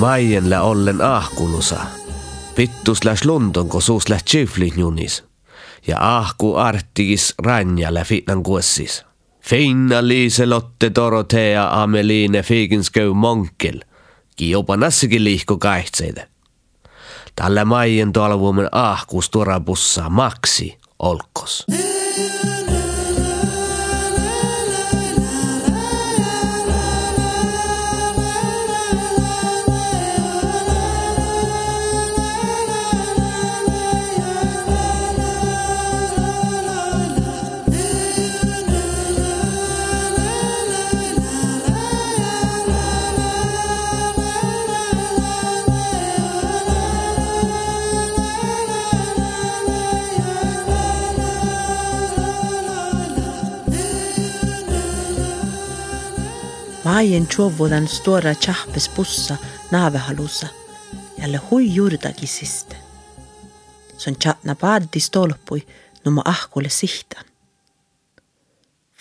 Vaien lä ollen ahkulusa. Pittus lä slundon ko suus lä chiflinjunis. Ja ahku arttigis ranja lä fitnan kuessis. Finna Liiselotte Dorotea Ameline Figenskö Monkel. Kiopa nassikin liihko kahtseide. Tällä maien tuolla vuomen ahkus tuorabussaa maksi olkos. Maien tjovudan stora tjahpes pussa naavehalussa, jälle hui juurdakisiste. Se on tjatna paaddi stolpui numa ahkulle sihtan.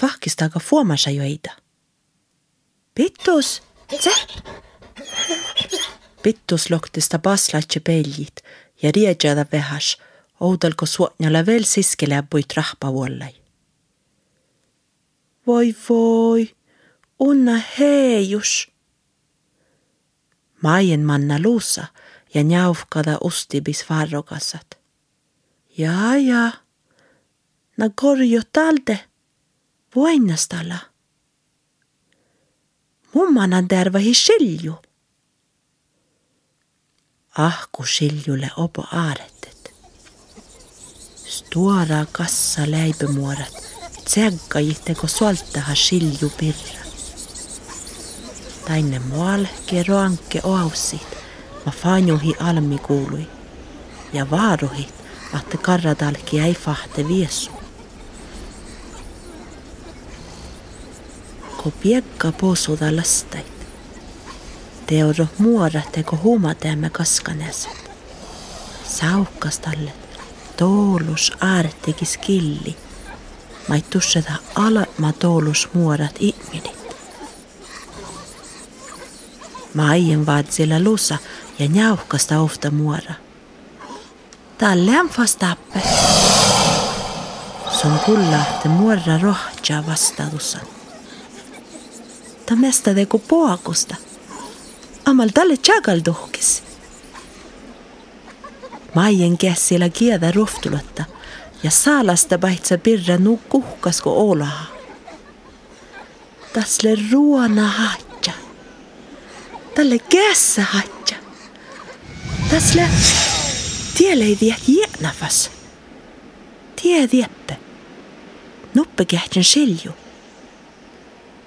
Fahkistaga fuomasa joida. Pittus, se? Pittus loktista paslatse peljit ja riedjada vehas, oudalko suotnjala veel siskele puit rahpa vuollai. Voi voi, unna heejus. Maien manna luussa ja njaufkada ustibis varrokassat. Jaa, jaa. Na korjo talde. Voinnastalla. Mummanan tervahi silju. Ahku siljulle opo aarettet. Stora kassa läipemuorat. Tsägga jitteko suoltaha silju pirra. Tainne mualke roanke oaussit, ma fanjuhi almi kuului. Ja vaaruhit, että karradalki ei fahte viesu. Ko piekka posuda lastait. Teoro muoratteko huumateemme kaskaneset. Saukkas talle, toolus aartekis killi. Mai tusseta alema toolus muorat ihmini. Mä aien vaat siellä lusa ja njauhkasta ofta muora. Talle on vastappe. Sun kullahte muora rohtja vastausan. Ta mesta teko poakusta. Amal talle tjagal tuhkis. Maien käsillä kiedä rohtuletta ja saalasta paitsa pirra nukkuhkasko olaha. Tasle ruona haat talle kässä hatja. Täsle tielle ei tiedä jäänäfäs. Tie tiedätte. Nuppe kähtjen selju.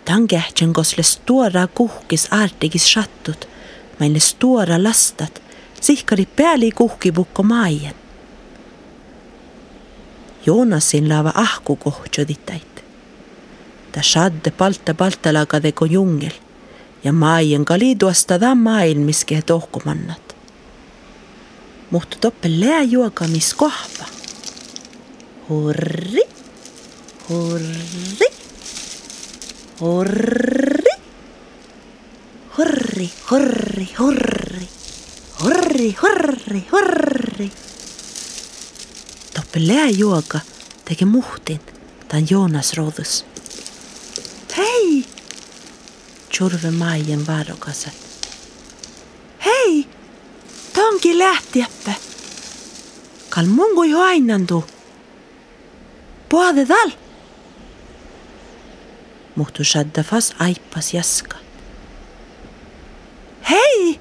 Tän kähtjen kosle stuora kuhkis artikis sattut, maille stuora lastat, sihkari pääli kuhkipukko maaien. Joonasin laava ahku kohtuditait. Ta sadde palta paltalagade ko jungel ja maien kaliduastada maailmiske tohkumannat. Muhtu toppe lääjuokamis kohva. Hurri, hurri, hurri, hurri, hurri, hurri, hurri, hurri, hurri. Toppe lääjuoka tegi muhtin, ta on Joonas Roodus. Tjorven Maijan varrokassa. Hei! Tonki lähti jäppä. Kal mungui hoainandu. Puade dal. Muhtu shaddafas aippas jaska. Hei!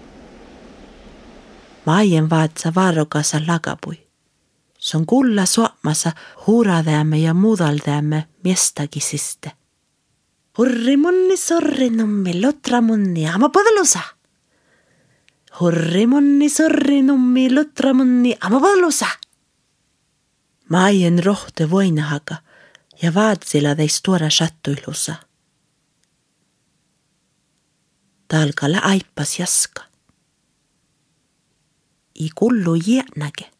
Maijan vaatsa varrokassa lagapui. Se on kulla suomassa huuradamme ja muudaldamme miestäkisistä. Horremonne sorrenomme lotramonne amapodalosa. Horremonne sorrenomme lotramonne amapodalosa. Maien rohte voinahaka ja vaatsilla täis tuoda sattuilussa. Talkalla aippas jaska. I kullu jäänäke.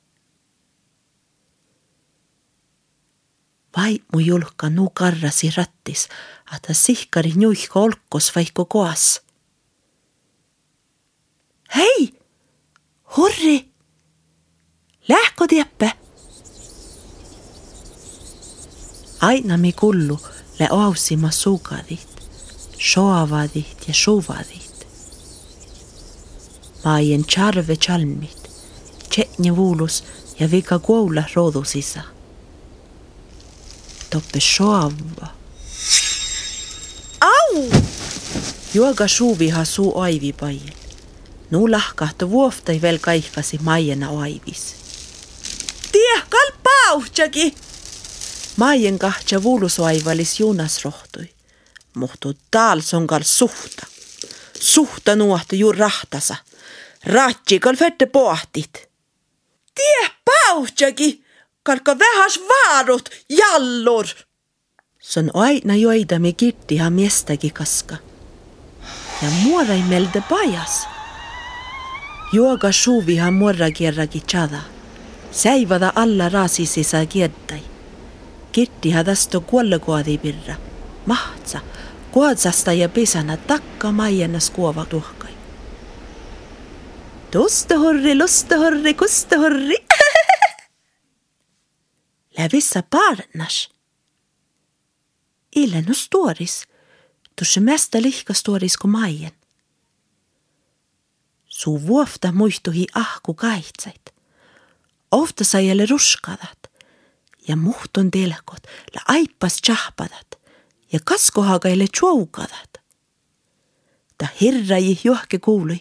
Vaimu julka nu karrasi rattis, a ta sihkari nuihka olkos vaiku koas. Hei, hurri! Lähkö tieppe? Aina mi kullu le oausima suukadit, soavadit ja suvadit. Maien charve chalmit, tsetnje vuulus ja vika kuolla roodusisa. Toppe soava. Au! Juoga suuviha suu aivi pail. Nu lahkahtu vuoftai veel kaihkasi maiena aivis. Tie, kalpauhtsagi! Maien kahtja vuulusoaivalis juunas rohtui. Muhtu taal sonkal suhta. Suhta nuohtu juu rahtasa. Ratsikal fette pohtit. Tie, pauhtsagi! Kalka vähäs vaarut, jallur! Se on aina joidami kirtiha miestäkin kaska. Ja muorai melde pajas. Juoga suuviha morra kierraki chada. Säivada alla raasisisa kiedtai. Kirtiha tästä kuollekoadi pirra. Mahtsa, kuotsasta ja pesana takka maiennas kuova tuhkai. Tustahorri, lustahorri, kustahorri. Lävissa parnas. Ille no storis. Tuossa mesta lihka storis kuin maien. Suu vuofta muistuhi ahku kaitsait. Ofta sai ruskadat ja muhtun telkot la aipas tšahpadat ja kaskohaga jälle tšoukadat. Ta hirrai johke kuului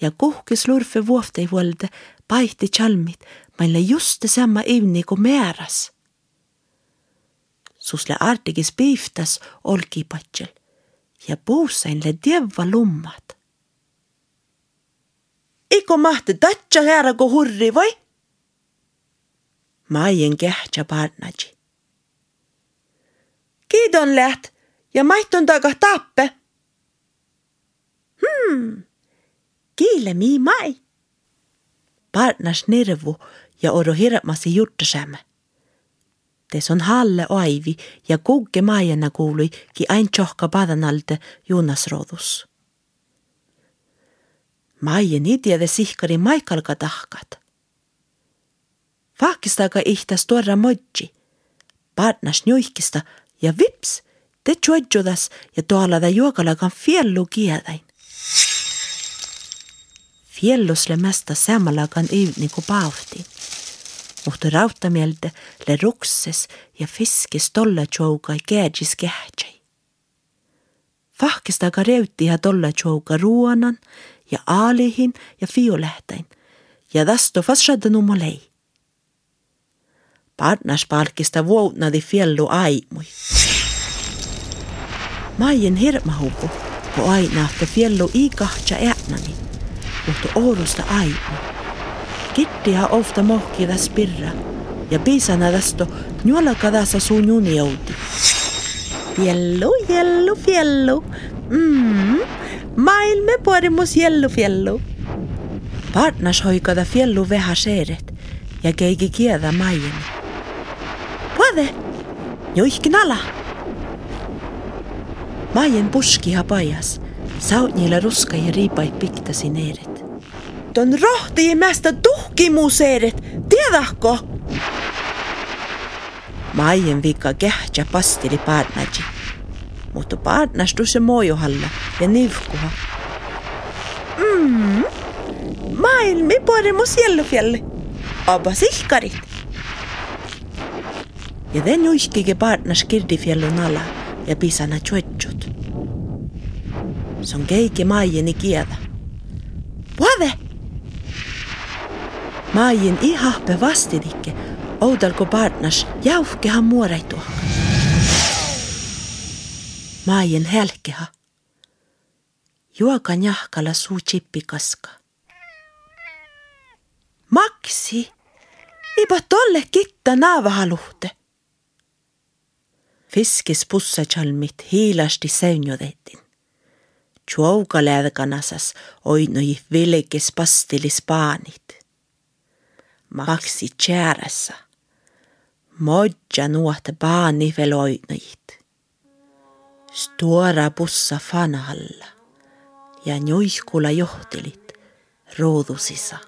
ja kuhkes lurfe vuoftei vuolde paihti chalmit, maille just samma ivni kuin määras. Susle artigis piiftas olkipatsel ja puussainle tieva lummat. Iko mahti tatsa härra kui hurri või? Maien kähtsä parnaji. Kiidon läht ja maitton taga tappe. Hmm, kiile mii mai. Parnas nervu ja odo hirmasi juttasemme. Tes on halle aivi ja kuukke maajana kuului ki ain tjohka padanalde juunasroodus. Maien idjede sihkari maikalka tahkat. Vahkistaga ihtas tuoda modži. Partnas njuihkista ja vips, te tšodžudas ja tuolada juokalaga fiellu kieldain. Fiellusle mästa samalagan ivniku paavti. Mutta rautamieltä le rukses ja fiskis tolla tjouga käädjis kähtsei. Vahkistaga reutti ja tolla tjouga ruonan ja aalihin ja fiulähtäin ja tästä vastadan lei. Partnerspalkista vuotnadi fiellu aimui. Maien hirmahupu, kun aina, että fiellu i kahtja äänani, mutta ourusta aimu. Kittiä ofta mohkida spirra, ja piisana tästä nuolakadassa suun juniouti. Fiellu, jellu, fiellu. Mm, maailme porimus jellu, fiellu. Partners hoikada fiellu vähä seeret, ja keiki kiedä maijeni. Puede. Joihkin ala. Maien puskiha pajas. Sautnilla ruska ja riipaid piktasi neeret. Ton rohti mästä tuhkimuseeret, tiedätkö? Maien vika kähtsä pastili partnaji. Mutta partnas tuossa mojohalla ja nivkuha. Mm, maailmi poremus jellufjälle. Abba sihkarit. Ja den juiskige partnas kirdifiellun ala ja pisana tjuetsut. Se on keike maajeni kiedä. Puade! Maajen ihahpe vastidikke, oudalko partnas jauhkehan muoreitua. Maajen helkeha. Juokan jahkala suu chippikaska. Maksi! Iba tolle kitta naavahaluhte. Fiskis pussachalmit hiilasti säynjodetin. Tjuauga lädkanasas oinoi vilkes pastilis paanit. Maksi tjäressä. Modja veel oinoit. Stora bussa fanalla ja njuihkula johtilit ruudusissa.